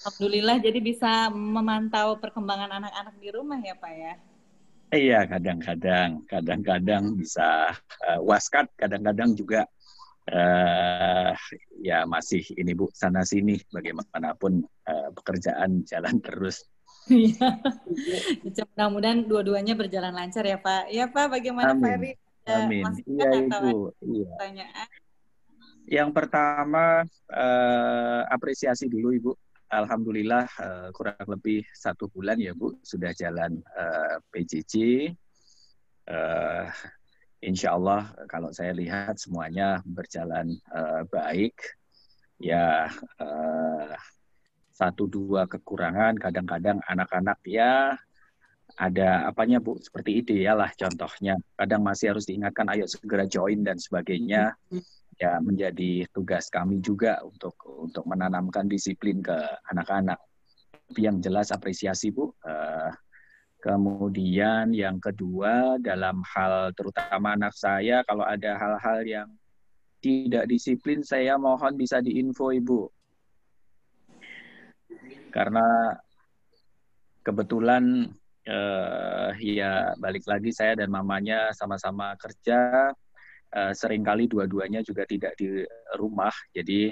Alhamdulillah jadi bisa memantau perkembangan anak-anak di rumah ya Pak ya. Iya, kadang-kadang, kadang-kadang bisa uh, waskat, kadang-kadang juga uh, ya masih ini Bu sana sini bagaimanapun uh, pekerjaan jalan terus. Iya. Mudah-mudahan dua-duanya berjalan lancar ya Pak. Ya Pak, bagaimana Amin. Pak Eri? Amin. Iya Ibu. Iya. Pertanyaan? Yang pertama uh, apresiasi dulu Ibu Alhamdulillah uh, kurang lebih satu bulan ya Bu sudah jalan uh, PJJ. Uh, insya Allah kalau saya lihat semuanya berjalan uh, baik. Ya uh, satu dua kekurangan kadang-kadang anak-anak ya ada apanya Bu seperti ide ya lah contohnya. Kadang masih harus diingatkan ayo segera join dan sebagainya. Hmm ya menjadi tugas kami juga untuk untuk menanamkan disiplin ke anak-anak. Tapi yang jelas apresiasi Bu. Uh, kemudian yang kedua dalam hal terutama anak saya kalau ada hal-hal yang tidak disiplin saya mohon bisa diinfo Ibu. Karena kebetulan uh, ya balik lagi saya dan mamanya sama-sama kerja uh, sering kali dua-duanya juga tidak di rumah. Jadi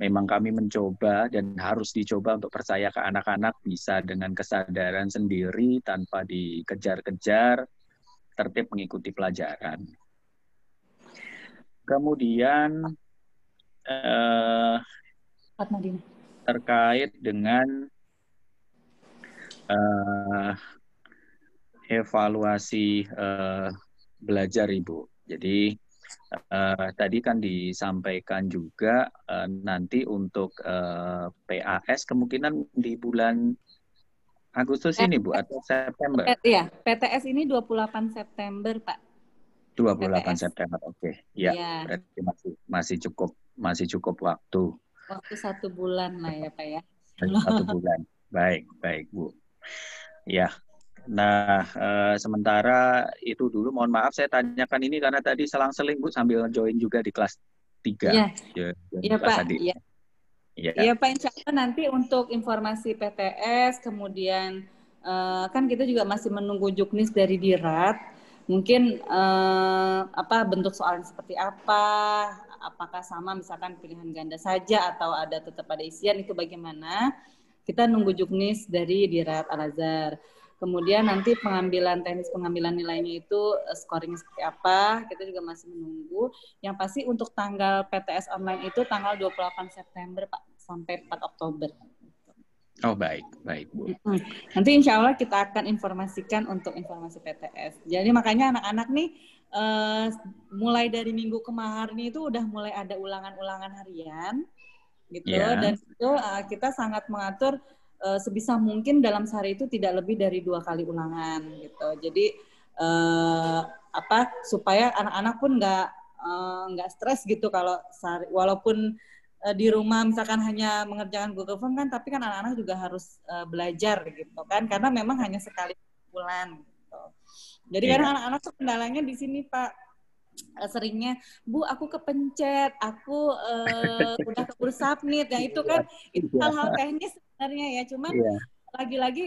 memang kami mencoba dan harus dicoba untuk percaya ke anak-anak bisa dengan kesadaran sendiri tanpa dikejar-kejar tertib mengikuti pelajaran. Kemudian uh, terkait dengan uh, evaluasi uh, belajar ibu. Jadi Uh, tadi kan disampaikan juga uh, nanti untuk uh, PAS kemungkinan di bulan Agustus ini Bu atau September? Iya, PTS ini 28 September, Pak. 28 PTS. September, oke. Okay. Ya, ya, berarti masih masih cukup masih cukup waktu. Waktu satu bulan lah ya, Pak ya. Satu bulan. Baik, baik, Bu. Ya, Nah, uh, sementara itu dulu mohon maaf saya tanyakan ini karena tadi selang-seling Bu sambil join juga di kelas 3. Iya, ya, ya, Pak. Iya. Ya. ya Pak, insya Allah nanti untuk informasi PTS, kemudian uh, kan kita juga masih menunggu juknis dari Dirat. Mungkin uh, apa bentuk soalnya seperti apa, apakah sama misalkan pilihan ganda saja atau ada tetap ada isian itu bagaimana? Kita nunggu juknis dari Dirat Al Azhar. Kemudian nanti pengambilan teknis pengambilan nilainya itu uh, scoring seperti apa, kita juga masih menunggu. Yang pasti untuk tanggal PTS online itu tanggal 28 September Pak sampai 4 Oktober. Oh baik, baik Bu. Nanti insya Allah kita akan informasikan untuk informasi PTS. Jadi makanya anak-anak nih uh, mulai dari minggu kemarin itu udah mulai ada ulangan-ulangan harian gitu yeah. dan itu uh, kita sangat mengatur uh, sebisa mungkin dalam sehari itu tidak lebih dari dua kali ulangan gitu. Jadi uh, apa supaya anak-anak pun nggak uh, nggak stres gitu kalau sehari, walaupun uh, di rumah misalkan hanya mengerjakan Google Form kan, tapi kan anak-anak juga harus uh, belajar gitu kan, karena memang hanya sekali bulan. Gitu. Jadi yeah. kan anak-anak tuh kendalanya di sini Pak seringnya bu aku kepencet aku uh, udah keburu submit ya itu kan itu iya. hal-hal teknis sebenarnya ya. Cuman yeah. lagi-lagi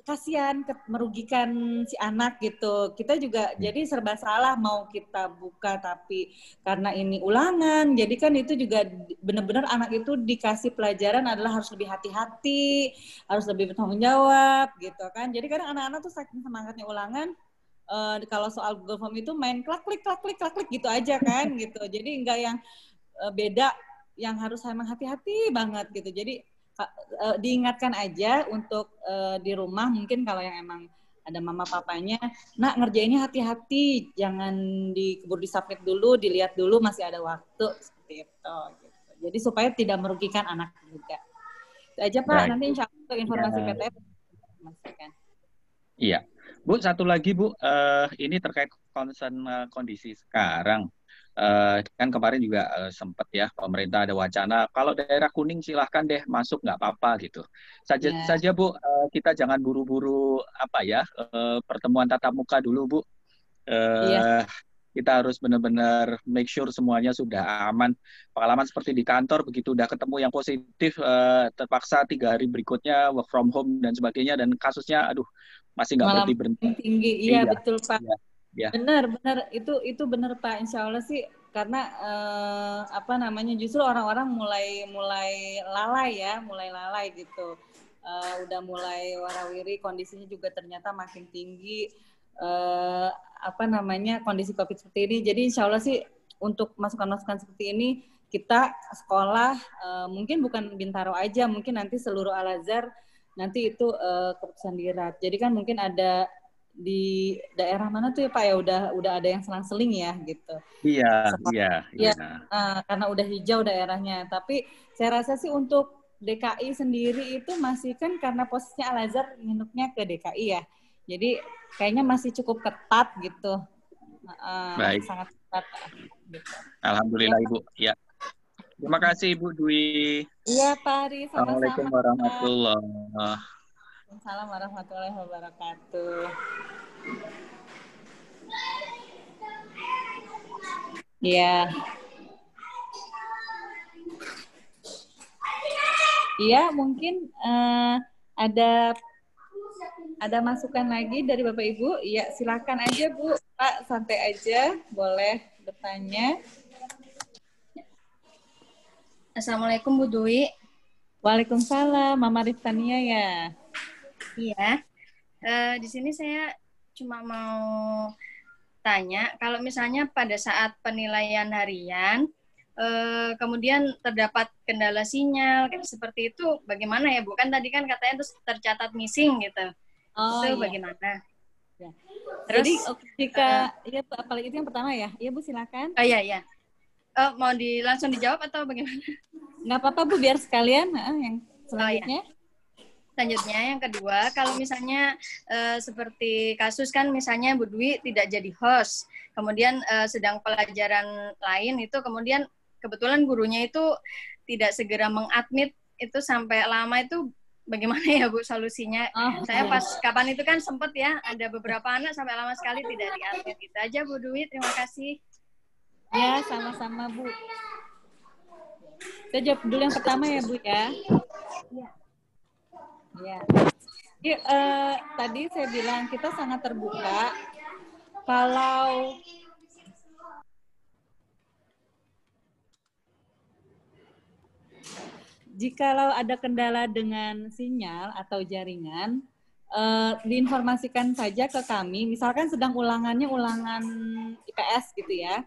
kasihan merugikan si anak gitu. Kita juga hmm. jadi serba salah mau kita buka tapi karena ini ulangan. Jadi kan itu juga benar-benar anak itu dikasih pelajaran adalah harus lebih hati-hati harus lebih bertanggung jawab gitu kan. Jadi kadang anak-anak tuh saking semangatnya ulangan uh, kalau soal Google Form itu main klik klik klik klik klik gitu aja kan gitu. Jadi enggak yang uh, beda yang harus emang hati-hati banget gitu. Jadi uh, diingatkan aja untuk uh, di rumah mungkin kalau yang emang ada mama papanya, nak ngerjainnya hati-hati, jangan dikeburu disubmit dulu, dilihat dulu masih ada waktu seperti itu. Gitu. Jadi supaya tidak merugikan anak juga. Itu aja Pak, Baik. nanti insya Allah untuk informasi ya. PTF Iya. Bu, satu lagi Bu, uh, ini terkait concern uh, kondisi sekarang. Uh, kan kemarin juga uh, sempat ya pemerintah ada wacana kalau daerah kuning silahkan deh masuk nggak apa-apa gitu saja yeah. saja bu uh, kita jangan buru-buru apa ya uh, pertemuan tatap muka dulu bu uh, yeah. kita harus benar-benar make sure semuanya sudah aman. Pengalaman seperti di kantor, begitu udah ketemu yang positif, uh, terpaksa tiga hari berikutnya work from home dan sebagainya, dan kasusnya, aduh, masih nggak berhenti berhenti. Tinggi, iya, iya betul Pak. Iya, iya. Benar, benar itu itu benar Pak. Insya Allah sih karena uh, apa namanya justru orang-orang mulai mulai lalai ya, mulai lalai gitu. Uh, udah mulai warawiri, kondisinya juga ternyata makin tinggi uh, apa namanya kondisi COVID seperti ini. Jadi insya Allah sih untuk masukan-masukan seperti ini kita sekolah uh, mungkin bukan Bintaro aja, mungkin nanti seluruh Al Azhar nanti itu uh, keputusan dirat. Jadi kan mungkin ada di daerah mana tuh ya Pak ya udah udah ada yang selang-seling ya gitu. Iya, Seperti, iya, iya. Uh, karena udah hijau daerahnya. Tapi saya rasa sih untuk DKI sendiri itu masih kan karena posisinya Al Azhar ke DKI ya. Jadi kayaknya masih cukup ketat gitu. Uh, Baik. Sangat ketat. Gitu. Alhamdulillah ya. Ibu. Ya. Terima kasih Ibu Dwi. Iya Pak Ari. Assalamualaikum warahmatullahi Waalaikumsalam warahmatullahi wabarakatuh. Iya. Iya, mungkin uh, ada ada masukan lagi dari Bapak Ibu? Iya, silakan aja Bu. Pak, santai aja, boleh bertanya. Assalamualaikum Bu Dwi. Waalaikumsalam, Mama Riftania ya. Iya. Uh, di sini saya cuma mau tanya, kalau misalnya pada saat penilaian harian, uh, kemudian terdapat kendala sinyal, seperti itu bagaimana ya Bu? Kan tadi kan katanya itu tercatat missing gitu. Oh, itu iya. bagaimana? Ya. Terus, Jadi jika uh, ya apalagi itu yang pertama ya, iya Bu silakan. Oh iya iya. Uh, mau di langsung dijawab atau bagaimana? Nggak apa-apa Bu, biar sekalian uh, yang selanjutnya. Oh, iya. Selanjutnya yang kedua, kalau misalnya uh, seperti kasus kan misalnya Bu Dwi tidak jadi host, kemudian uh, sedang pelajaran lain itu kemudian kebetulan gurunya itu tidak segera mengadmit itu sampai lama itu bagaimana ya Bu solusinya? Oh, Saya pas kapan itu kan sempat ya ada beberapa anak sampai lama sekali tidak diambil Gitu aja Bu Dwi, terima kasih. Ya, sama-sama Bu. Saya jawab dulu yang pertama ya Bu ya. Ya. Ya, uh, tadi saya bilang kita sangat terbuka. Kalau jikalau ada kendala dengan sinyal atau jaringan, uh, diinformasikan saja ke kami. Misalkan sedang ulangannya ulangan IPS gitu ya.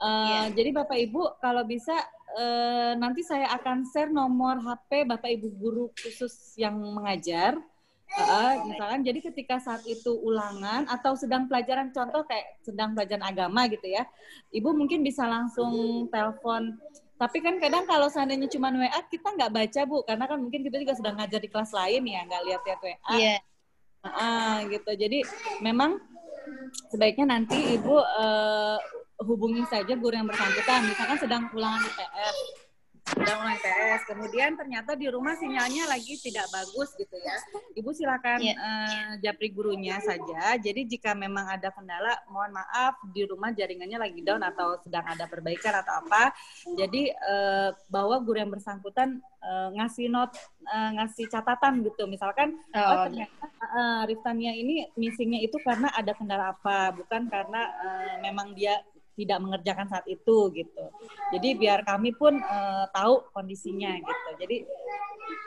Uh, eh, yeah. Jadi Bapak Ibu kalau bisa uh, nanti saya akan share nomor HP Bapak Ibu guru khusus yang mengajar. Uh, misalkan jadi ketika saat itu ulangan atau sedang pelajaran contoh kayak sedang pelajaran agama gitu ya, ibu mungkin bisa langsung telepon tapi kan kadang kalau seandainya cuma WA kita nggak baca bu, karena kan mungkin kita juga sedang ngajar di kelas lain ya, nggak lihat-lihat WA. Iya. Yeah. Uh, gitu. Jadi memang sebaiknya nanti ibu uh, hubungi saja guru yang bersangkutan. Misalkan sedang ulangan IPS sedang mulai PS. Kemudian ternyata di rumah sinyalnya lagi tidak bagus gitu ya. Ibu silakan yeah. Iya. uh, japri gurunya saja. Jadi jika memang ada kendala, mohon maaf di rumah jaringannya lagi down atau sedang ada perbaikan atau apa. Jadi uh, bahwa guru yang bersangkutan uh, ngasih not uh, ngasih catatan gitu. Misalkan oh, oh ternyata uh, Riftania ini missingnya itu karena ada kendala apa, bukan karena uh, memang dia tidak mengerjakan saat itu gitu. Jadi biar kami pun uh, tahu kondisinya gitu. Jadi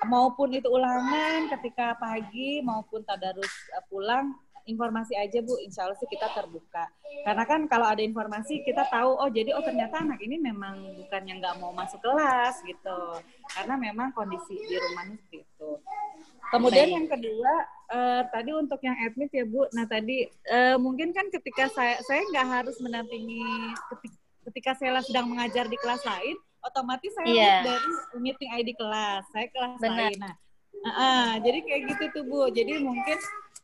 maupun itu ulangan ketika pagi maupun tadarus uh, pulang informasi aja Bu, insya Allah sih kita terbuka. Karena kan kalau ada informasi kita tahu, oh jadi oh ternyata anak ini memang bukan yang nggak mau masuk kelas gitu. Karena memang kondisi di rumahnya seperti itu. Kemudian Baik. yang kedua uh, tadi untuk yang admit ya Bu. Nah tadi uh, mungkin kan ketika saya saya nggak harus mendampingi ketika, ketika saya sedang mengajar di kelas lain, otomatis saya yeah. dari meeting ID kelas, saya kelas Benar. lain. Nah, uh, uh, jadi kayak gitu tuh Bu. Jadi mungkin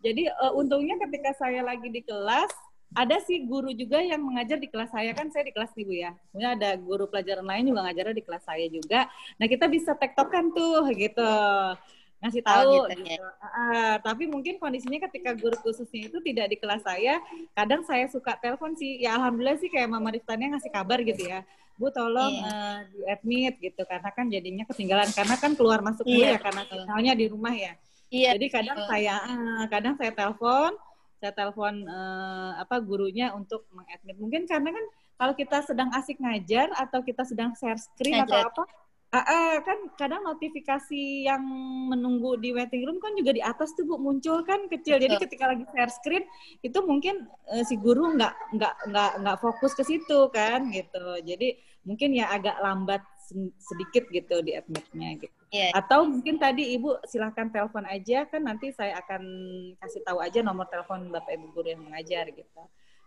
jadi uh, untungnya ketika saya lagi di kelas ada sih guru juga yang mengajar di kelas saya kan saya di kelas ibu ya. Kemudian ada guru pelajaran lain juga ngajar di kelas saya juga. Nah kita bisa tektokan tuh gitu. ngasih oh, tahu oh, gitu. gitu. Uh, tapi mungkin kondisinya ketika guru khususnya itu tidak di kelas saya, kadang saya suka telepon sih. Ya alhamdulillah sih kayak Mama Riftania ngasih kabar gitu ya. Bu tolong yeah. uh, di admit gitu karena kan jadinya ketinggalan karena kan keluar masuk yeah, ya karena sinyalnya di rumah ya. Yeah, Jadi kadang betul. saya uh, kadang saya telepon, saya telepon uh, apa gurunya untuk mengadmit. Mungkin karena kan kalau kita sedang asik ngajar atau kita sedang share screen ngajar. atau apa Uh, uh, kan kadang notifikasi yang menunggu di waiting room kan juga di atas tuh bu muncul kan kecil. Jadi ketika lagi share screen itu mungkin uh, si guru nggak nggak nggak nggak fokus ke situ kan gitu. Jadi mungkin ya agak lambat sedikit gitu di admitnya gitu. Yeah. Atau mungkin tadi ibu silahkan telepon aja kan nanti saya akan kasih tahu aja nomor telepon bapak ibu guru yang mengajar gitu.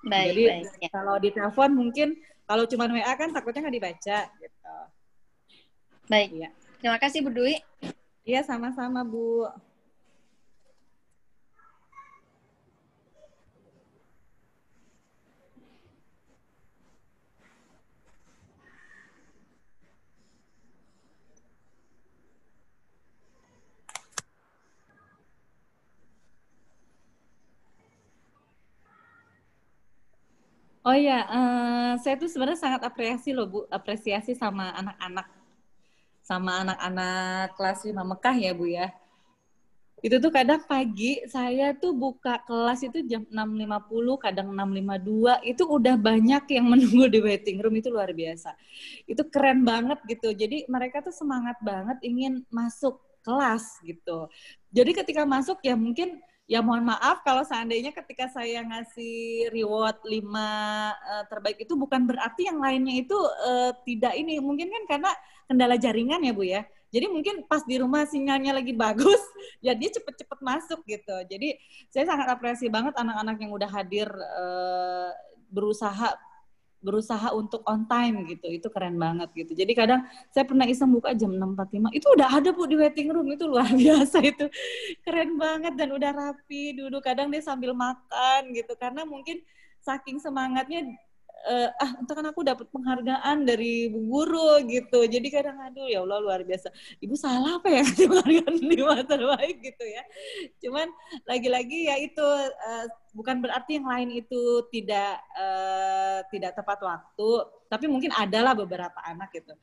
Baik, Jadi baik, ya. kalau di telepon mungkin kalau cuma WA kan takutnya nggak dibaca gitu. Baik. Ya. Terima kasih Bu Dwi. Iya, sama-sama Bu. Oh ya, uh, saya tuh sebenarnya sangat apresiasi loh Bu, apresiasi sama anak-anak sama anak-anak kelas 5 Mekah ya Bu ya. Itu tuh kadang pagi saya tuh buka kelas itu jam 6.50, kadang 6.52, itu udah banyak yang menunggu di waiting room, itu luar biasa. Itu keren banget gitu. Jadi mereka tuh semangat banget ingin masuk kelas gitu. Jadi ketika masuk ya mungkin ya mohon maaf kalau seandainya ketika saya ngasih reward 5 uh, terbaik itu bukan berarti yang lainnya itu uh, tidak ini mungkin kan karena kendala jaringan ya Bu ya. Jadi mungkin pas di rumah sinyalnya lagi bagus, ya dia cepet-cepet masuk gitu. Jadi saya sangat apresiasi banget anak-anak yang udah hadir uh, berusaha berusaha untuk on time gitu. Itu keren banget gitu. Jadi kadang saya pernah iseng buka jam 6.45 itu udah ada bu di waiting room. Itu luar biasa itu. Keren banget dan udah rapi duduk. Kadang dia sambil makan gitu. Karena mungkin saking semangatnya uh, ah entah kan aku dapat penghargaan dari bu guru gitu. Jadi kadang aduh ya Allah luar biasa. Ibu salah apa ya penghargaan di masa baik gitu ya. Cuman lagi-lagi ya itu uh, bukan berarti yang lain itu tidak uh, tidak tepat waktu tapi mungkin adalah beberapa anak gitu.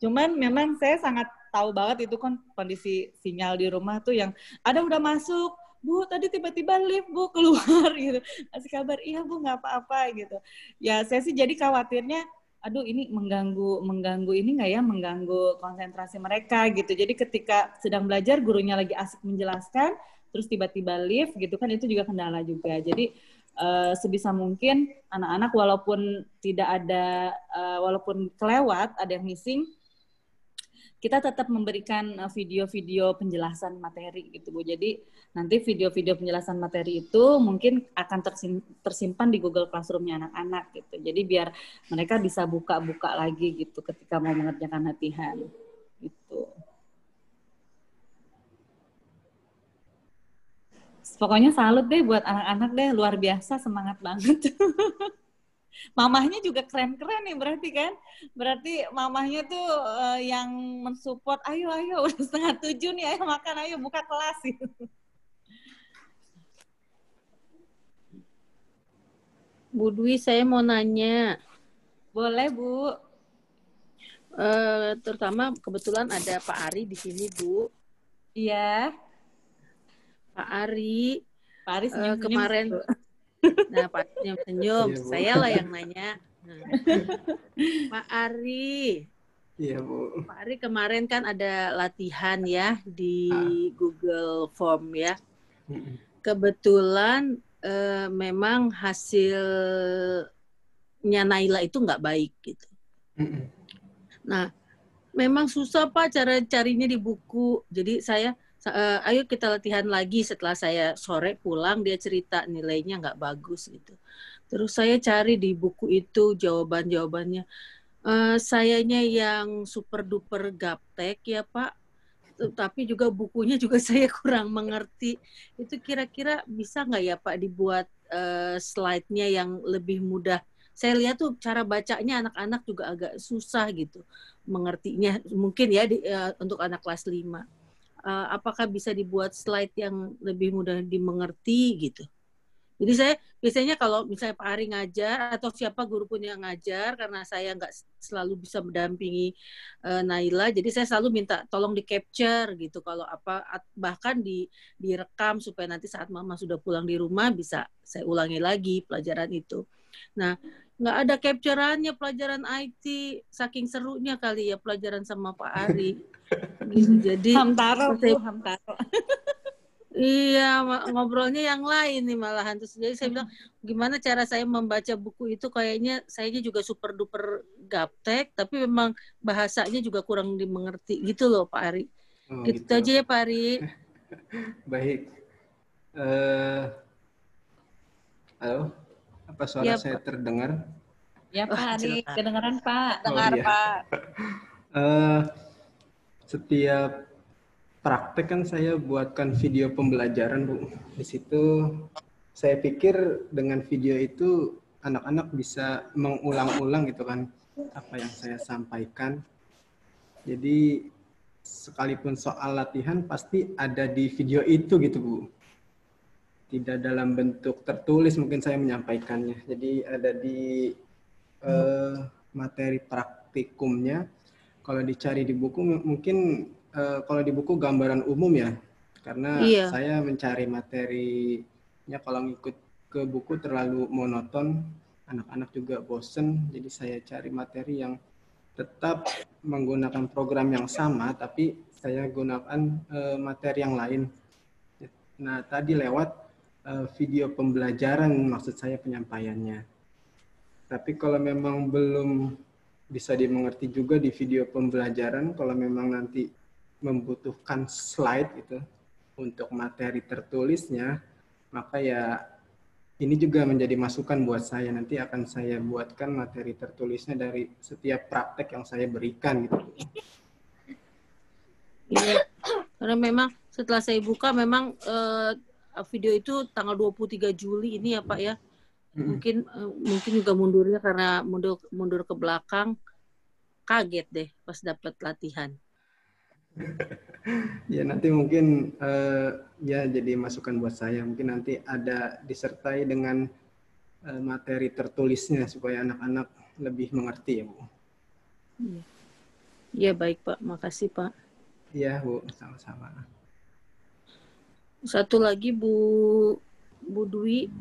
Cuman memang saya sangat tahu banget itu kan kondisi sinyal di rumah tuh yang ada udah masuk bu tadi tiba-tiba lift bu keluar gitu. Kasih kabar iya bu nggak apa-apa gitu. Ya saya sih jadi khawatirnya aduh ini mengganggu mengganggu ini nggak ya mengganggu konsentrasi mereka gitu. Jadi ketika sedang belajar gurunya lagi asik menjelaskan terus tiba-tiba lift gitu kan itu juga kendala juga. Jadi uh, sebisa mungkin anak-anak walaupun tidak ada uh, walaupun kelewat ada yang missing kita tetap memberikan eh, video-video penjelasan materi gitu Bu. Jadi nanti video-video penjelasan materi itu mungkin akan tersimpan di Google Classroom-nya anak-anak gitu. Jadi biar mereka bisa buka-buka lagi gitu ketika mau mengerjakan latihan gitu. Pokoknya salut deh buat anak-anak deh, luar biasa semangat banget. mamahnya juga keren-keren nih berarti kan? Berarti mamahnya tuh uh, yang mensupport ayo ayo udah setengah tujuh nih ayo makan ayo buka kelas. Gitu. Bu Dwi saya mau nanya. Boleh Bu. Uh, terutama kebetulan ada Pak Ari di sini Bu. Iya. Pak Ari Pak Ari uh, kemarin Nah, Pak senyum-senyum. Iya, Saya lah yang nanya. Nah. Pak Ari. Iya, Bu. Pak Ari kemarin kan ada latihan ya di ah. Google Form ya. Kebetulan eh, memang hasilnya Naila itu nggak baik gitu. Nah, memang susah Pak cara carinya di buku. Jadi saya uh, ayo kita latihan lagi setelah saya sore pulang dia cerita nilainya nggak bagus gitu. Terus saya cari di buku itu jawaban jawabannya uh, sayanya yang super duper gaptek ya pak. Tapi juga bukunya juga saya kurang mengerti. Itu kira-kira bisa nggak ya pak dibuat uh, slide-nya yang lebih mudah? Saya lihat tuh cara bacanya anak-anak juga agak susah gitu mengertinya. Mungkin ya di, uh, untuk anak kelas 5 uh, apakah bisa dibuat slide yang lebih mudah dimengerti gitu. Jadi saya biasanya kalau misalnya Pak Ari ngajar atau siapa guru pun yang ngajar karena saya nggak selalu bisa mendampingi uh, Naila, jadi saya selalu minta tolong di capture gitu kalau apa bahkan di direkam supaya nanti saat Mama sudah pulang di rumah bisa saya ulangi lagi pelajaran itu. Nah nggak ada capturannya pelajaran IT saking serunya kali ya pelajaran sama Pak Ari. gitu. Jadi hamtaro, saya, hamtaro. Iya, ngobrolnya yang lain nih malahan. Terus jadi saya bilang, gimana cara saya membaca buku itu kayaknya saya juga super duper gaptek, tapi memang bahasanya juga kurang dimengerti gitu loh Pak Ari. Oh, gitu, gitu aja ya Pak Ari. Baik. Uh, halo, apa suara ya, saya Pak. terdengar? Ya Pak oh, kedengaran Pak. Dengar oh, iya. Pak. Uh, setiap praktek kan saya buatkan video pembelajaran Bu. Di situ saya pikir dengan video itu anak-anak bisa mengulang-ulang gitu kan apa yang saya sampaikan. Jadi sekalipun soal latihan pasti ada di video itu gitu Bu. Tidak dalam bentuk tertulis mungkin saya menyampaikannya. Jadi ada di uh, materi praktikumnya. Kalau dicari di buku mungkin uh, kalau di buku gambaran umum ya, karena iya. saya mencari materinya kalau ngikut ke buku terlalu monoton, anak-anak juga bosen, jadi saya cari materi yang tetap menggunakan program yang sama, tapi saya gunakan uh, materi yang lain. Nah, tadi lewat uh, video pembelajaran maksud saya penyampaiannya. Tapi kalau memang belum bisa dimengerti juga di video pembelajaran, kalau memang nanti membutuhkan slide itu untuk materi tertulisnya, maka ya ini juga menjadi masukan buat saya. Nanti akan saya buatkan materi tertulisnya dari setiap praktek yang saya berikan gitu. Iya, karena memang setelah saya buka memang uh, video itu tanggal 23 Juli ini ya Pak ya. Mungkin uh, mungkin juga mundurnya karena mundur mundur ke belakang kaget deh pas dapat latihan. ya nanti mungkin uh, ya jadi masukan buat saya. Mungkin nanti ada disertai dengan uh, materi tertulisnya supaya anak-anak lebih mengerti ya Bu. Iya. Ya baik Pak, makasih Pak. Iya Bu, sama-sama. Satu lagi Bu Bu Dwi.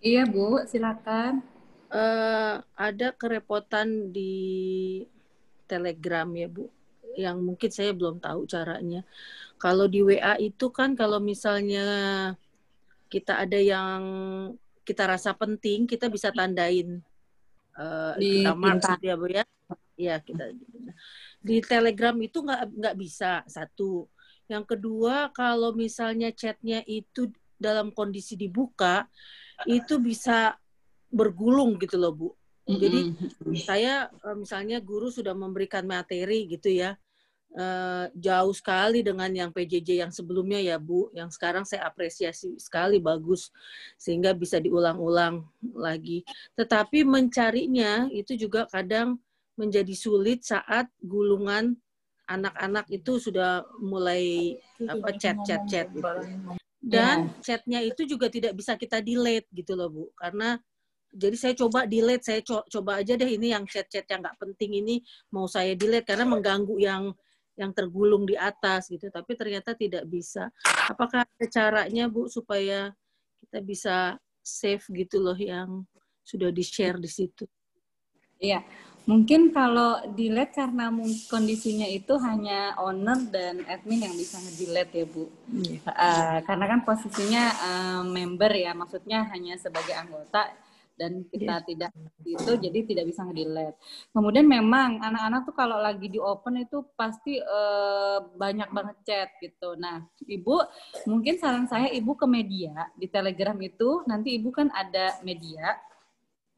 Iya Bu, silakan. Uh, ada kerepotan di Telegram ya Bu yang mungkin saya belum tahu caranya. Kalau di WA itu kan kalau misalnya kita ada yang kita rasa penting, kita bisa tandain uh, di kita mark gitu ya Bu ya. Iya, kita di Telegram itu nggak nggak bisa satu. Yang kedua, kalau misalnya chatnya itu dalam kondisi dibuka, itu bisa bergulung gitu loh Bu. Jadi saya eh, misalnya guru sudah memberikan materi gitu ya, uh, jauh sekali dengan yang PJJ yang sebelumnya ya Bu, yang sekarang saya apresiasi sekali bagus sehingga bisa diulang-ulang lagi. Tetapi mencarinya itu juga kadang menjadi sulit saat gulungan anak-anak itu sudah mulai apa chat-chat-chat gitu. Dan yeah. chatnya itu juga tidak bisa kita delete gitu loh Bu, karena jadi saya coba delete, saya co coba aja deh ini yang chat-chat yang nggak penting ini mau saya delete karena mengganggu yang yang tergulung di atas gitu, tapi ternyata tidak bisa. Apakah ada caranya Bu supaya kita bisa save gitu loh yang sudah di-share di situ? Iya, mungkin kalau delete karena kondisinya itu hanya owner dan admin yang bisa nge-delete ya Bu. Iya. Uh, karena kan posisinya uh, member ya, maksudnya hanya sebagai anggota dan kita yeah. tidak itu jadi tidak bisa ngedelete. Kemudian memang anak-anak tuh kalau lagi di open itu pasti uh, banyak banget chat gitu. Nah, Ibu mungkin saran saya Ibu ke media di Telegram itu nanti Ibu kan ada media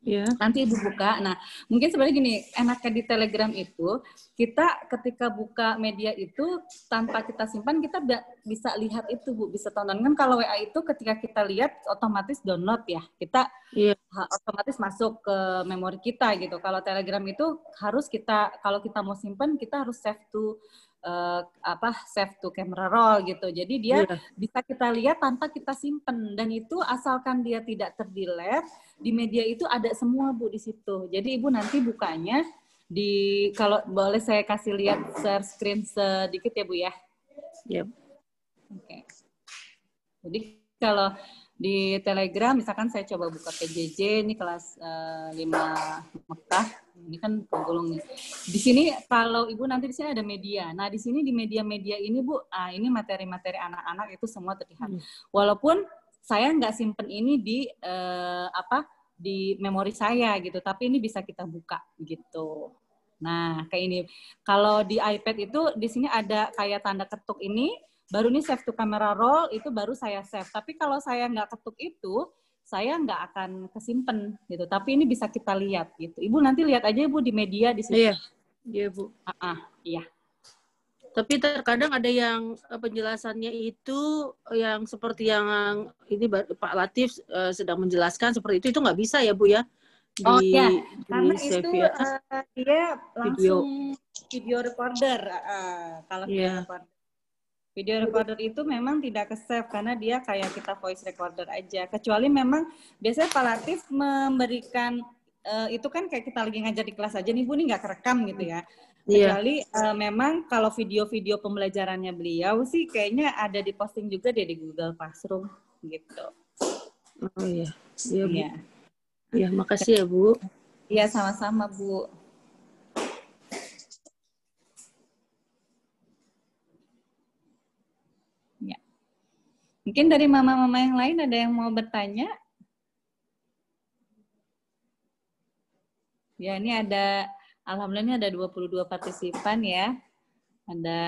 Yeah. Nanti ibu buka. Nah, mungkin sebenarnya gini, enaknya di Telegram itu kita ketika buka media itu tanpa kita simpan kita bisa lihat itu bu, bisa tonton kan kalau WA itu ketika kita lihat otomatis download ya, kita yeah. otomatis masuk ke memori kita gitu. Kalau Telegram itu harus kita kalau kita mau simpan kita harus save to uh, apa save to camera roll gitu. Jadi dia yeah. bisa kita lihat tanpa kita simpen dan itu asalkan dia tidak terdelete di media itu ada semua Bu di situ. Jadi Ibu nanti bukanya di kalau boleh saya kasih lihat share screen sedikit ya Bu ya. Yep. Oke. Okay. Jadi kalau di Telegram misalkan saya coba buka PJJ ini kelas uh, eh, 5 Mekah ini kan penggulung nih. Di sini kalau Ibu nanti di sini ada media. Nah, di sini di media-media ini Bu, ah, ini materi-materi anak-anak itu semua terlihat. Hmm. Walaupun saya nggak simpen ini di uh, apa di memori saya gitu, tapi ini bisa kita buka gitu. Nah, kayak ini. Kalau di iPad itu di sini ada kayak tanda ketuk ini, baru ini save to camera roll itu baru saya save. Tapi kalau saya nggak ketuk itu, saya nggak akan kesimpan gitu. Tapi ini bisa kita lihat gitu. Ibu nanti lihat aja ibu di media di sini. Iya, iya bu. Ah, uh, iya. Tapi terkadang ada yang eh, penjelasannya itu yang seperti yang ini Pak Latif uh, sedang menjelaskan seperti itu itu nggak bisa ya bu ya? Di, oh ya, karena itu uh, dia langsung video, video recorder uh, kalau yeah. video recorder. Video recorder itu memang tidak ke save karena dia kayak kita voice recorder aja. Kecuali memang biasanya Pak Latif memberikan uh, itu kan kayak kita lagi ngajar di kelas aja nih Bu nih nggak kerekam gitu ya. Iya. Kecuali yeah. uh, memang kalau video-video pembelajarannya beliau sih kayaknya ada di posting juga deh di Google Classroom gitu. Oh iya. Iya. Iya. Ya, makasih ya, Bu. Iya, sama-sama, Bu. Mungkin dari mama-mama yang lain ada yang mau bertanya? Ya, ini ada alhamdulillah ini ada 22 partisipan ya. Ada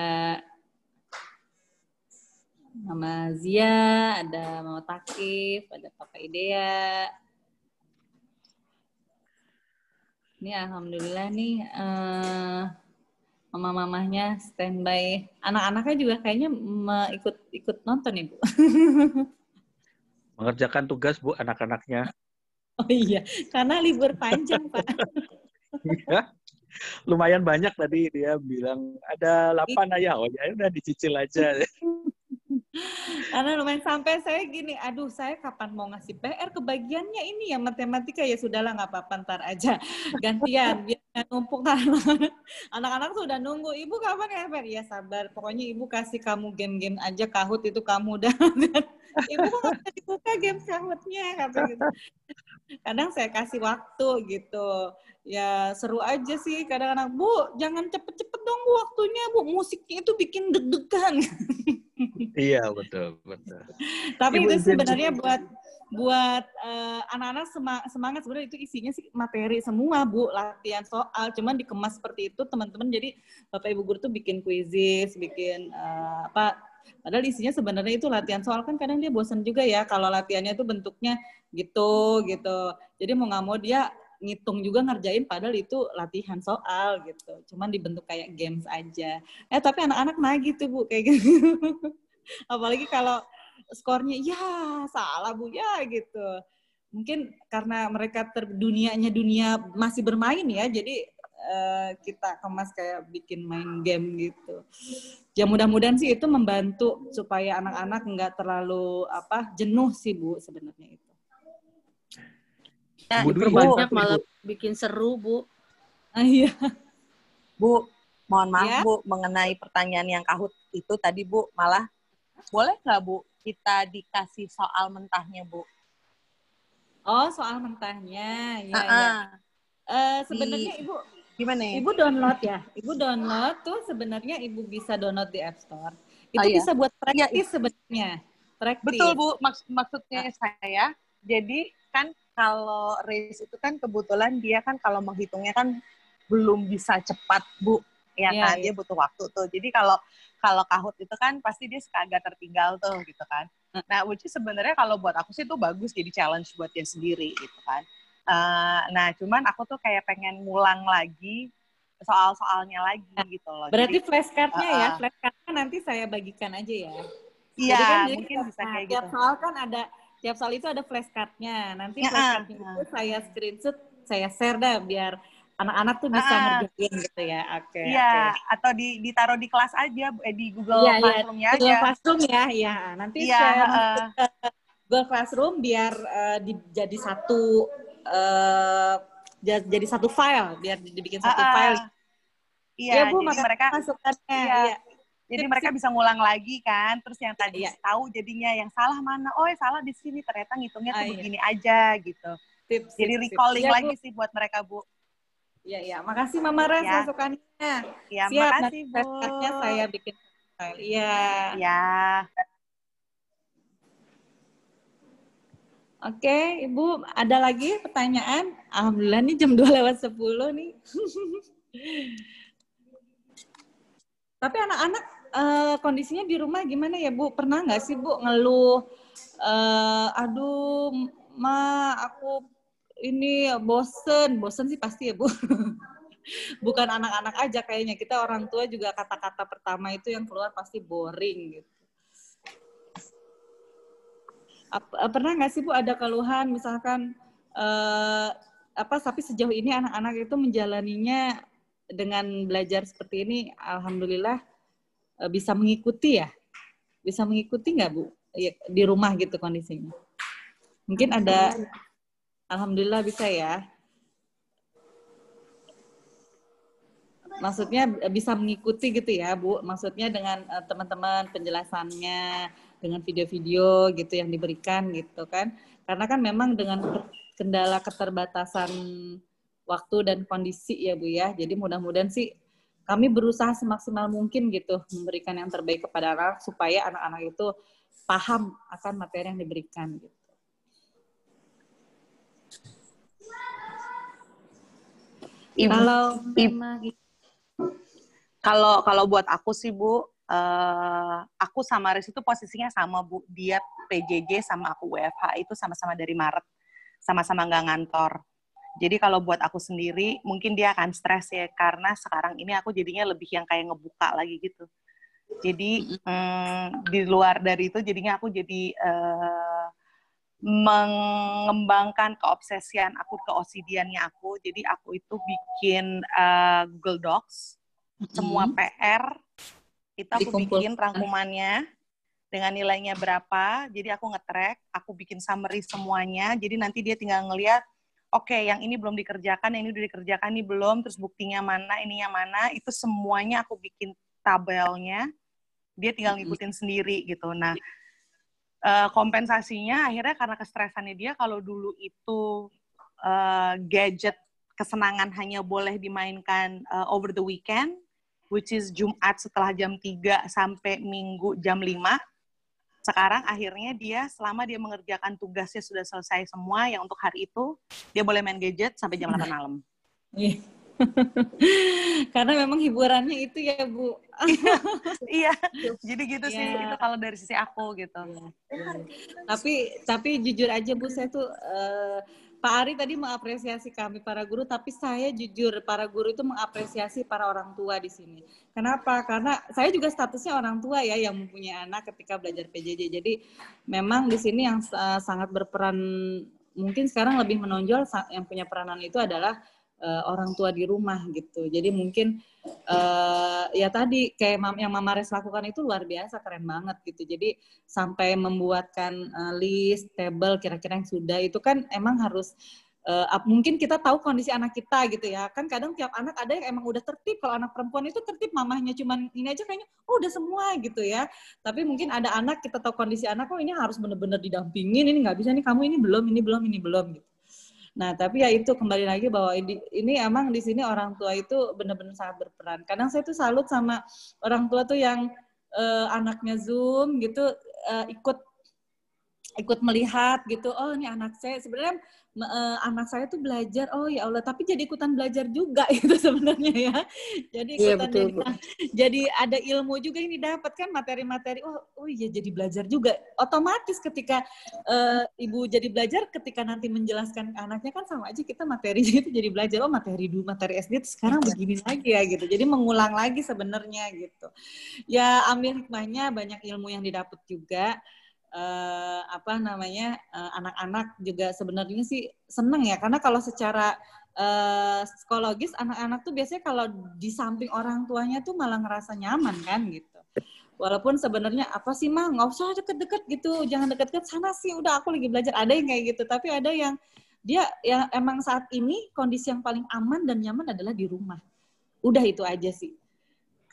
Mama Zia, ada Mama Takif, ada Papa Idea, Ini alhamdulillah nih uh, mama-mamahnya standby. Anak-anaknya juga kayaknya ikut ikut nonton ya, Bu. Mengerjakan tugas, Bu, anak-anaknya. Oh iya, karena libur panjang, Pak. Iya. Lumayan banyak tadi dia bilang ada 8 ayah. Oh ya udah dicicil aja. Karena lumayan sampai saya gini, aduh saya kapan mau ngasih PR kebagiannya ini ya matematika. Ya sudahlah nggak apa-apa ntar aja. Gantian biar numpuk anak-anak sudah nunggu ibu kapan ya PR ya sabar pokoknya ibu kasih kamu game-game aja kahut itu kamu dan ibu kok nggak dibuka game kahutnya kata gitu. Kadang saya kasih waktu gitu. Ya seru aja sih kadang-kadang bu jangan cepet-cepet dong bu waktunya bu. Musiknya itu bikin deg-degan iya betul betul. Tapi Ibu itu sebenarnya buat buat uh, anak-anak semangat sebenarnya itu isinya sih materi semua bu. Latihan soal cuman dikemas seperti itu teman-teman. Jadi bapak ibu guru tuh bikin kuisis bikin uh, apa padahal isinya sebenarnya itu latihan soal. Kan kadang dia bosan juga ya kalau latihannya itu bentuknya gitu gitu. Jadi mau nggak mau dia ngitung juga ngerjain padahal itu latihan soal gitu. Cuman dibentuk kayak games aja. Eh tapi anak-anak nagih tuh bu kayak gitu. Apalagi kalau skornya ya salah bu ya gitu. Mungkin karena mereka ter dunianya dunia masih bermain ya jadi uh, kita kemas kayak bikin main game gitu. Ya mudah-mudahan sih itu membantu supaya anak-anak nggak terlalu apa jenuh sih bu sebenarnya itu nah, bu, banyak malah bikin seru bu ah, iya bu mohon maaf ya? bu mengenai pertanyaan yang kahut itu tadi bu malah boleh nggak Bu kita dikasih soal mentahnya Bu? Oh soal mentahnya, ya. Uh -uh. ya. Uh, sebenarnya Di, Ibu gimana ya? Ibu download ya. Ibu download tuh sebenarnya Ibu bisa download di App Store. Itu oh, iya. bisa buat iya, praktis ya, sebenarnya. Praktis. Betul Bu, Maks maksudnya uh. saya. Jadi kan kalau race itu kan kebetulan dia kan kalau menghitungnya kan belum bisa cepat Bu. Ya yeah, kan? yeah. dia butuh waktu tuh. Jadi kalau kalau kahut itu kan pasti dia suka agak tertinggal tuh gitu kan. Nah which sebenarnya kalau buat aku sih itu bagus jadi challenge buat dia sendiri gitu kan. Uh, nah cuman aku tuh kayak pengen ngulang lagi soal-soalnya lagi nah, gitu loh. berarti jadi, flashcardnya uh, ya flashcardnya nanti saya bagikan aja ya. Iya kan, mungkin bisa kayak tiap gitu. soal kan ada tiap soal itu ada flashcardnya nanti ya, flashcardnya uh, itu saya screenshot saya share dah biar anak-anak tuh bisa ah, ngerjain gitu ya. Oke. Okay, iya, okay. atau di ditaruh di kelas aja eh, di Google ya, Classroom-nya ya, aja. Google Classroom ya, ya. Nanti ya, saya uh, Google Classroom biar uh, di, jadi satu uh, jadi satu file, biar dibikin satu uh, file. Iya, ya, Bu, jadi mereka masukannya. Iya. iya. Jadi mereka bisa ngulang lagi kan, terus yang tadi iya. tahu jadinya yang salah mana, oh ya salah di sini ternyata ngitungnya tuh ah, iya. begini aja gitu. Sip, Jadi recalling sip. Ya, lagi Bu. sih buat mereka Bu. Iya, iya. Makasih Mama Res ya. masukannya. Iya, makasih Bu. saya bikin. Iya. Iya. Oke, Ibu, ada lagi pertanyaan? Alhamdulillah nih jam 2 lewat 10 nih. Tapi anak-anak uh, kondisinya di rumah gimana ya, Bu? Pernah nggak sih, Bu, ngeluh, uh, aduh, ma, aku ini bosen, bosen sih pasti ya Bu. Bukan anak-anak aja kayaknya, kita orang tua juga kata-kata pertama itu yang keluar pasti boring gitu. Eh, pernah nggak sih Bu ada keluhan misalkan eh, apa tapi sejauh ini anak-anak itu menjalaninya dengan belajar seperti ini alhamdulillah eh, bisa mengikuti ya bisa mengikuti nggak Bu ya, di rumah gitu kondisinya mungkin ada Alhamdulillah bisa ya. Maksudnya bisa mengikuti gitu ya, Bu. Maksudnya dengan uh, teman-teman penjelasannya, dengan video-video gitu yang diberikan gitu kan. Karena kan memang dengan kendala keterbatasan waktu dan kondisi ya, Bu ya. Jadi mudah-mudahan sih kami berusaha semaksimal mungkin gitu memberikan yang terbaik kepada anak supaya anak-anak itu paham akan materi yang diberikan gitu. Ibu, kalau kalau kalau buat aku sih Bu, uh, aku sama Riz itu posisinya sama Bu. Dia PJJ sama aku WFH itu sama-sama dari Maret, sama-sama nggak ngantor. Jadi kalau buat aku sendiri, mungkin dia akan stres ya karena sekarang ini aku jadinya lebih yang kayak ngebuka lagi gitu. Jadi mm, di luar dari itu, jadinya aku jadi uh, mengembangkan keobsesian aku ke osidiannya aku. Jadi aku itu bikin uh, Google Docs, semua PR itu aku bikin rangkumannya dengan nilainya berapa. Jadi aku ngetrack, aku bikin summary semuanya. Jadi nanti dia tinggal ngeliat, oke okay, yang ini belum dikerjakan, yang ini udah dikerjakan, ini belum, terus buktinya mana, ininya mana, itu semuanya aku bikin tabelnya. Dia tinggal ngikutin sendiri gitu. Nah, uh, kompensasinya akhirnya karena kestresannya dia kalau dulu itu uh, gadget kesenangan hanya boleh dimainkan uh, over the weekend which is Jumat setelah jam 3 sampai Minggu jam 5 sekarang akhirnya dia selama dia mengerjakan tugasnya sudah selesai semua yang untuk hari itu dia boleh main gadget sampai jam 8 malam. Iya. Karena memang hiburannya itu ya Bu. iya, jadi gitu sih yeah. itu kalau dari sisi aku gitu. Yeah. Tapi tapi jujur aja Bu saya tuh uh, Pak Ari tadi mengapresiasi kami para guru, tapi saya jujur para guru itu mengapresiasi para orang tua di sini. Kenapa? Karena saya juga statusnya orang tua ya yang mempunyai anak ketika belajar PJJ. Jadi memang di sini yang uh, sangat berperan mungkin sekarang lebih menonjol yang punya peranan itu adalah uh, orang tua di rumah gitu. Jadi mungkin uh, ya tadi kayak mam yang Mama Res lakukan itu luar biasa keren banget gitu. Jadi sampai membuatkan uh, list, table kira-kira yang sudah itu kan emang harus uh, mungkin kita tahu kondisi anak kita gitu ya. Kan kadang tiap anak ada yang emang udah tertib. Kalau anak perempuan itu tertib mamahnya cuman ini aja kayaknya oh udah semua gitu ya. Tapi mungkin ada anak kita tahu kondisi anak oh ini harus benar-benar didampingin. Ini nggak bisa nih kamu ini belum, ini belum, ini belum gitu. Nah, tapi ya itu kembali lagi bahwa ini, ini emang di sini orang tua itu benar-benar sangat berperan. Kadang saya tuh salut sama orang tua tuh yang uh, anaknya Zoom gitu uh, ikut ikut melihat gitu. Oh, ini anak saya sebenarnya uh, anak saya tuh belajar oh ya Allah tapi jadi ikutan belajar juga itu sebenarnya ya. Jadi iya, ikutan iya, betul, jadi, jadi ada ilmu juga ini dapat kan materi-materi. Oh oh iya jadi belajar juga. Otomatis ketika uh, ibu jadi belajar ketika nanti menjelaskan ke anaknya kan sama aja kita materinya itu jadi belajar oh materi dulu materi SD itu sekarang iya. begini lagi ya gitu. Jadi mengulang lagi sebenarnya gitu. Ya ambil hikmahnya banyak ilmu yang didapat juga uh, apa namanya eh, anak-anak juga sebenarnya sih seneng ya karena kalau secara uh, psikologis anak-anak tuh biasanya kalau di samping orang tuanya tuh malah ngerasa nyaman kan gitu. Walaupun sebenarnya apa sih mah nggak usah deket-deket gitu, jangan deket-deket sana sih udah aku lagi belajar. Ada yang kayak gitu, tapi ada yang dia yang emang saat ini kondisi yang paling aman dan nyaman adalah di rumah. Udah itu aja sih.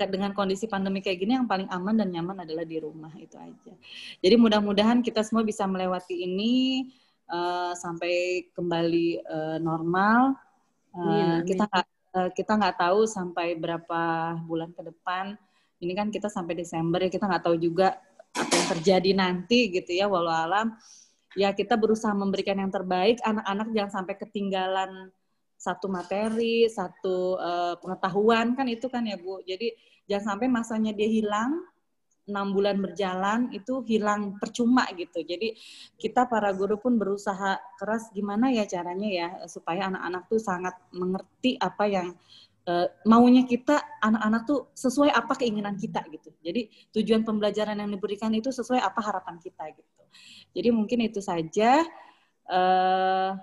Dengan kondisi pandemi kayak gini yang paling aman dan nyaman adalah di rumah itu aja. Jadi mudah-mudahan kita semua bisa melewati ini uh, sampai kembali uh, normal Uh, kita nggak uh, kita nggak tahu sampai berapa bulan ke depan. Ini kan kita sampai Desember ya kita nggak tahu juga apa yang terjadi nanti gitu ya. Walau alam ya kita berusaha memberikan yang terbaik. Anak-anak jangan sampai ketinggalan satu materi, satu uh, pengetahuan kan itu kan ya Bu. Jadi jangan sampai masanya dia hilang enam bulan berjalan itu hilang percuma gitu. Jadi kita para guru pun berusaha keras gimana ya caranya ya supaya anak-anak tuh sangat mengerti apa yang uh, maunya kita anak-anak tuh sesuai apa keinginan kita gitu. Jadi tujuan pembelajaran yang diberikan itu sesuai apa harapan kita gitu. Jadi mungkin itu saja. Uh,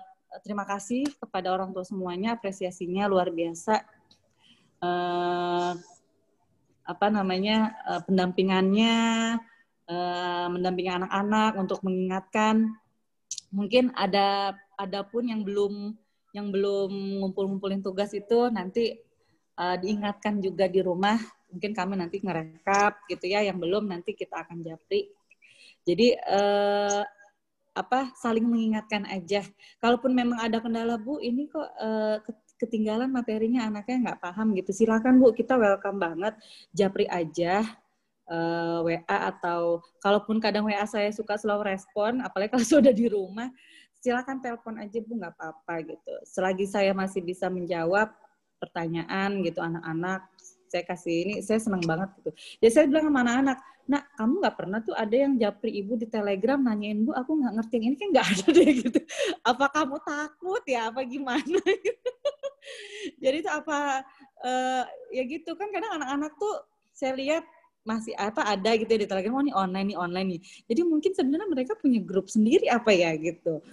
terima kasih kepada orang tua semuanya, apresiasinya luar biasa. Uh, apa namanya uh, pendampingannya uh, mendampingi anak-anak untuk mengingatkan. Mungkin ada ada pun yang belum yang belum ngumpul-ngumpulin tugas itu nanti uh, diingatkan juga di rumah. Mungkin kami nanti ngerekap gitu ya yang belum nanti kita akan japri. Jadi uh, apa saling mengingatkan aja. Kalaupun memang ada kendala bu ini kok uh, ketinggalan materinya anaknya nggak paham gitu. Silakan bu kita welcome banget. Japri aja uh, eh, WA atau kalaupun kadang WA saya suka slow respon apalagi kalau sudah di rumah silakan telepon aja bu nggak apa-apa gitu. Selagi saya masih bisa menjawab pertanyaan gitu anak-anak saya kasih ini saya senang banget gitu. Jadi saya bilang sama anak-anak nak kamu nggak pernah tuh ada yang japri ibu di telegram nanyain bu aku nggak ngerti ini kan nggak ada deh gitu. Apa kamu takut ya? Apa gimana jadi itu apa uh, ya gitu kan kadang anak-anak tuh saya lihat masih apa ada gitu ya di Telegram oh ini online nih online nih. Jadi mungkin sebenarnya mereka punya grup sendiri apa ya gitu.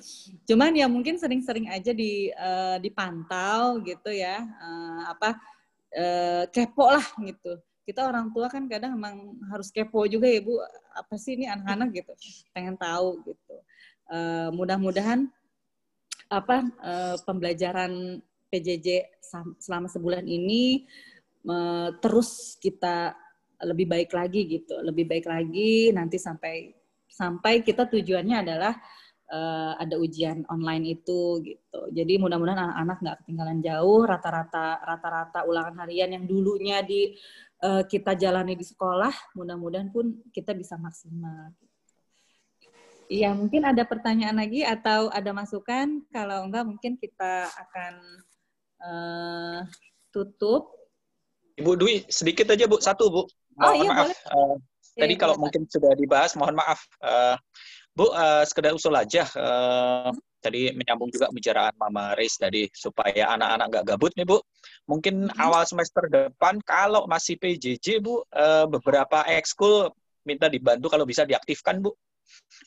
Cuman ya mungkin sering-sering aja di uh, dipantau gitu ya uh, apa uh, kepo lah gitu. Kita orang tua kan kadang emang harus kepo juga ya bu apa sih ini anak-anak? gitu. Pengen tahu gitu. Uh, mudah-mudahan apa uh, pembelajaran PJJ selama sebulan ini terus kita lebih baik lagi gitu, lebih baik lagi nanti sampai sampai kita tujuannya adalah uh, ada ujian online itu gitu. Jadi mudah-mudahan anak-anak nggak ketinggalan jauh. Rata-rata rata-rata ulangan harian yang dulunya di uh, kita jalani di sekolah, mudah-mudahan pun kita bisa maksimal. Iya, mungkin ada pertanyaan lagi atau ada masukan. Kalau enggak, mungkin kita akan uh, tutup. Ibu Dwi, sedikit aja Bu, satu Bu. Mohon oh iya maaf. boleh. Uh, tadi iya, kalau boleh. mungkin sudah dibahas, mohon maaf. Uh, Bu, uh, sekedar usul aja. Uh, hmm? Tadi menyambung juga pembicaraan Mama Reis tadi supaya anak-anak nggak gabut nih Bu. Mungkin hmm. awal semester depan kalau masih PJJ Bu, uh, beberapa ekskul minta dibantu kalau bisa diaktifkan Bu.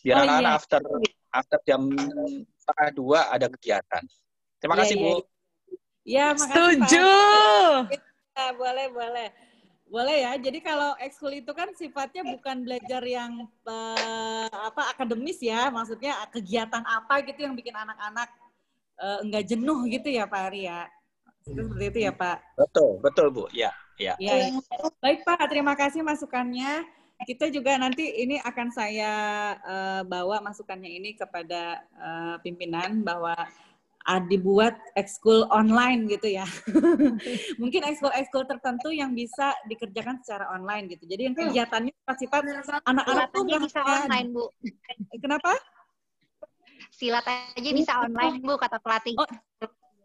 Biar oh, anak-anak iya. after after jam setengah dua ada kegiatan. Terima iya, kasih iya. Bu. Ya, makasih Setuju. Ya, boleh, boleh. Boleh ya. Jadi kalau ekskul itu kan sifatnya bukan belajar yang uh, apa akademis ya, maksudnya kegiatan apa gitu yang bikin anak-anak uh, enggak jenuh gitu ya Pak Ari ya. Seperti itu ya Pak. Betul, betul Bu. Ya, ya. ya. Baik Pak, terima kasih masukannya. Kita juga nanti ini akan saya uh, bawa masukannya ini kepada uh, pimpinan bahwa dibuat ekskul online gitu ya. Mungkin ekskul-ekskul tertentu yang bisa dikerjakan secara online gitu. Jadi yang hmm. kegiatannya sifat anak-anak tuh bisa online, Bu. Kenapa? Silat aja bisa online, Bu, kata pelatih. Oh,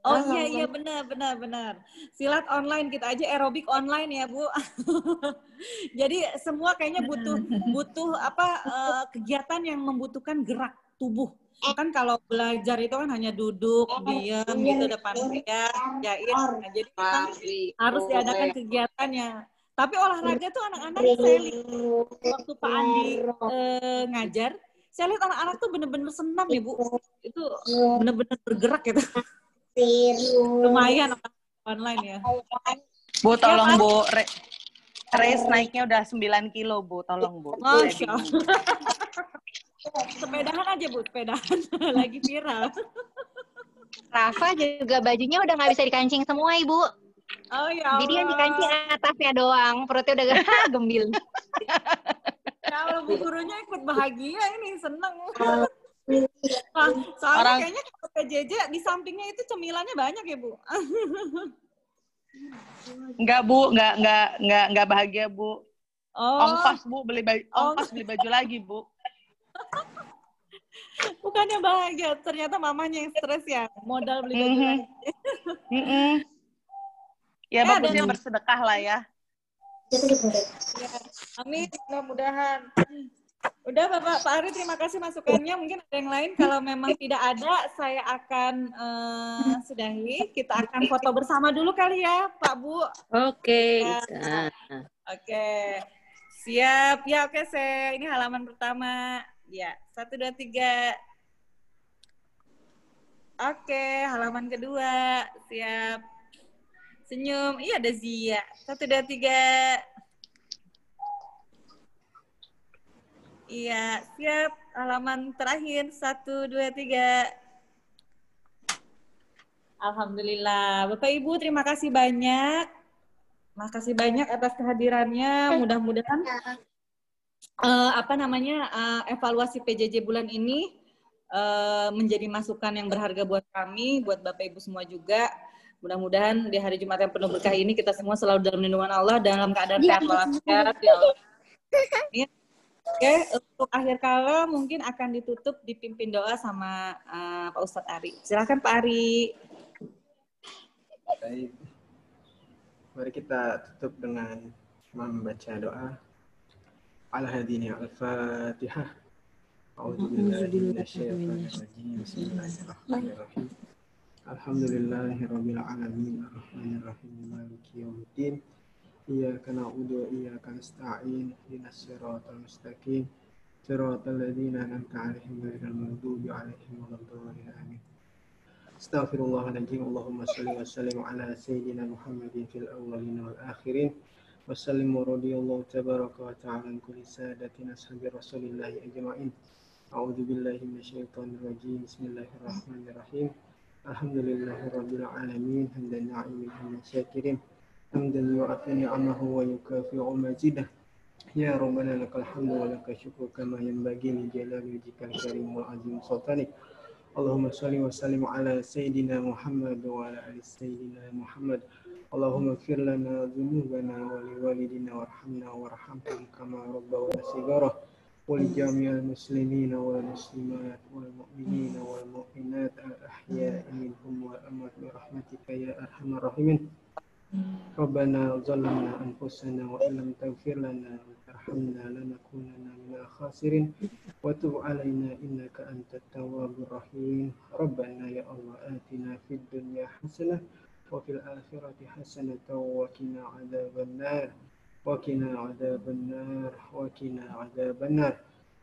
Oh iya iya benar benar benar. Silat online kita aja aerobik online ya bu. Jadi semua kayaknya butuh butuh apa uh, kegiatan yang membutuhkan gerak tubuh kan kalau belajar itu kan hanya duduk diam gitu depan meja jahit nah, jadi kan harus diadakan kegiatannya. Tapi olahraga tuh anak-anak saya lihat waktu Pak Andi eh, ngajar saya lihat anak-anak tuh bener-bener senam ya Bu. Itu bener-bener bergerak gitu. Lumayan online ya. Bu, tolong ya, Bu. Re race naiknya udah 9 kilo, Bu. Tolong, Bu. Masya Sepedahan aja, Bu. Sepedahan. Lagi viral. Rafa juga bajunya udah nggak bisa dikancing semua, Ibu. Oh ya Jadi yang dikancing atasnya doang, perutnya udah gak gembil. Kalau bu gurunya ikut bahagia ini, seneng. Nah, soalnya Orang... kayaknya kalau PJJ di sampingnya itu cemilannya banyak ya, Bu? Enggak, Bu. Enggak, enggak, enggak, enggak bahagia, Bu. Oh. Ongkos, Bu. Beli baju, oh. ongkos beli baju lagi, Bu. Bukannya bahagia, ternyata mamanya yang stres ya. Modal beli baju mm -hmm. lagi. mm -hmm. Ya, ya bagusnya dan... bersedekah lah ya. ya. Amin, mudah-mudahan. Udah Bapak Pak Ari terima kasih masukannya. Mungkin ada yang lain kalau memang tidak ada saya akan uh, sudahi. Kita akan foto bersama dulu kali ya Pak Bu. Oke. Okay. Ya. Oke. Okay. Siap. Ya oke okay, saya ini halaman pertama. Ya satu dua tiga. Oke halaman kedua. Siap. Senyum. Iya ada Zia. Satu dua tiga. Iya, siap. Halaman terakhir, satu, dua, tiga. Alhamdulillah. Bapak Ibu, terima kasih banyak. Terima kasih banyak atas kehadirannya. Mudah-mudahan uh, apa namanya uh, evaluasi PJJ bulan ini uh, menjadi masukan yang berharga buat kami, buat Bapak Ibu semua juga. Mudah-mudahan di hari Jumat yang penuh berkah ini kita semua selalu dalam lindungan Allah dalam keadaan sehat walafiat. Ya Oke, untuk akhir kala mungkin akan ditutup dipimpin doa sama uh, Pak Ustadz Ari. Silakan Pak Ari. Baik. Mari kita tutup dengan membaca doa. Al-Hadini Al-Fatihah. Bismillahirrahmanirrahim. Alhamdulillahirabbil alamin arrahmanirrahim maliki yaumiddin. إياك نعبد وإياك نستعين اهدنا الصراط المستقيم صراط الذين أنعمت عليهم غير المغضوب عليهم ولا الضالين آمين استغفر الله العظيم اللهم صل وسلم على سيدنا محمد في الأولين والآخرين وسلم ورضي الله تبارك وتعالى عن كل سادتنا أصحاب رسول الله أجمعين. أعوذ بالله من الشيطان الرجيم. بسم الله الرحمن الرحيم. الحمد لله رب العالمين. حمد الناعمين حمد الشاكرين حمدا يعطي نعمه ويكافئ مزيده. يا ربنا لك الحمد ولك الشكر كما ينبغي لجلال وجهك الكريم والعظيم سلطانك. اللهم صل وسلم على سيدنا محمد وعلى آل سيدنا محمد. اللهم اغفر لنا ذنوبنا ولوالدنا وارحمنا وارحمهم كما ربونا صغارا. ولجميع المسلمين والمسلمات والمؤمنين والمؤمنات الأحياء منهم والأموات برحمتك يا أرحم الراحمين. ربنا ظلمنا أنفسنا وإن لم تغفر لنا وترحمنا لنكونن من الخاسرين. وتب علينا إنك أنت التواب الرحيم. ربنا يا الله آتنا في الدنيا حسنة وفي الآخرة حسنة وقنا عذاب النار وقنا عذاب النار وقنا عذاب النار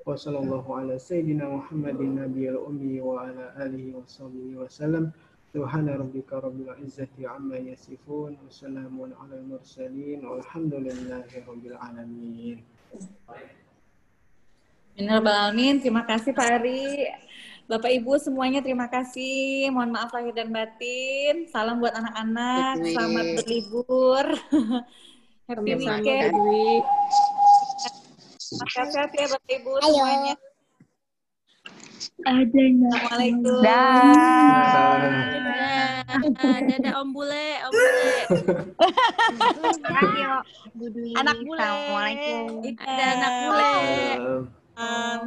وصلى الله على سيدنا محمد النبي الأمي وعلى آله وصحبه وسلم سبحان ربك رب العزة عما يصفون وسلام على المرسلين والحمد لله رب العالمين Alamin. Terima kasih Pak Ari. Bapak Ibu semuanya terima kasih. Mohon maaf lahir dan batin. Salam buat anak-anak. Selamat berlibur. Happy weekend. Terima kasih ya Bapak Ibu semuanya. Adanya. Assalamualaikum. Dah. Dadah Om Bule, Om Bule. Anak bule. Assalamualaikum. Ada anak bule. Um,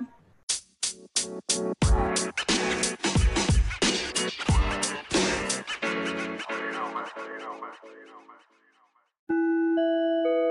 Thank you.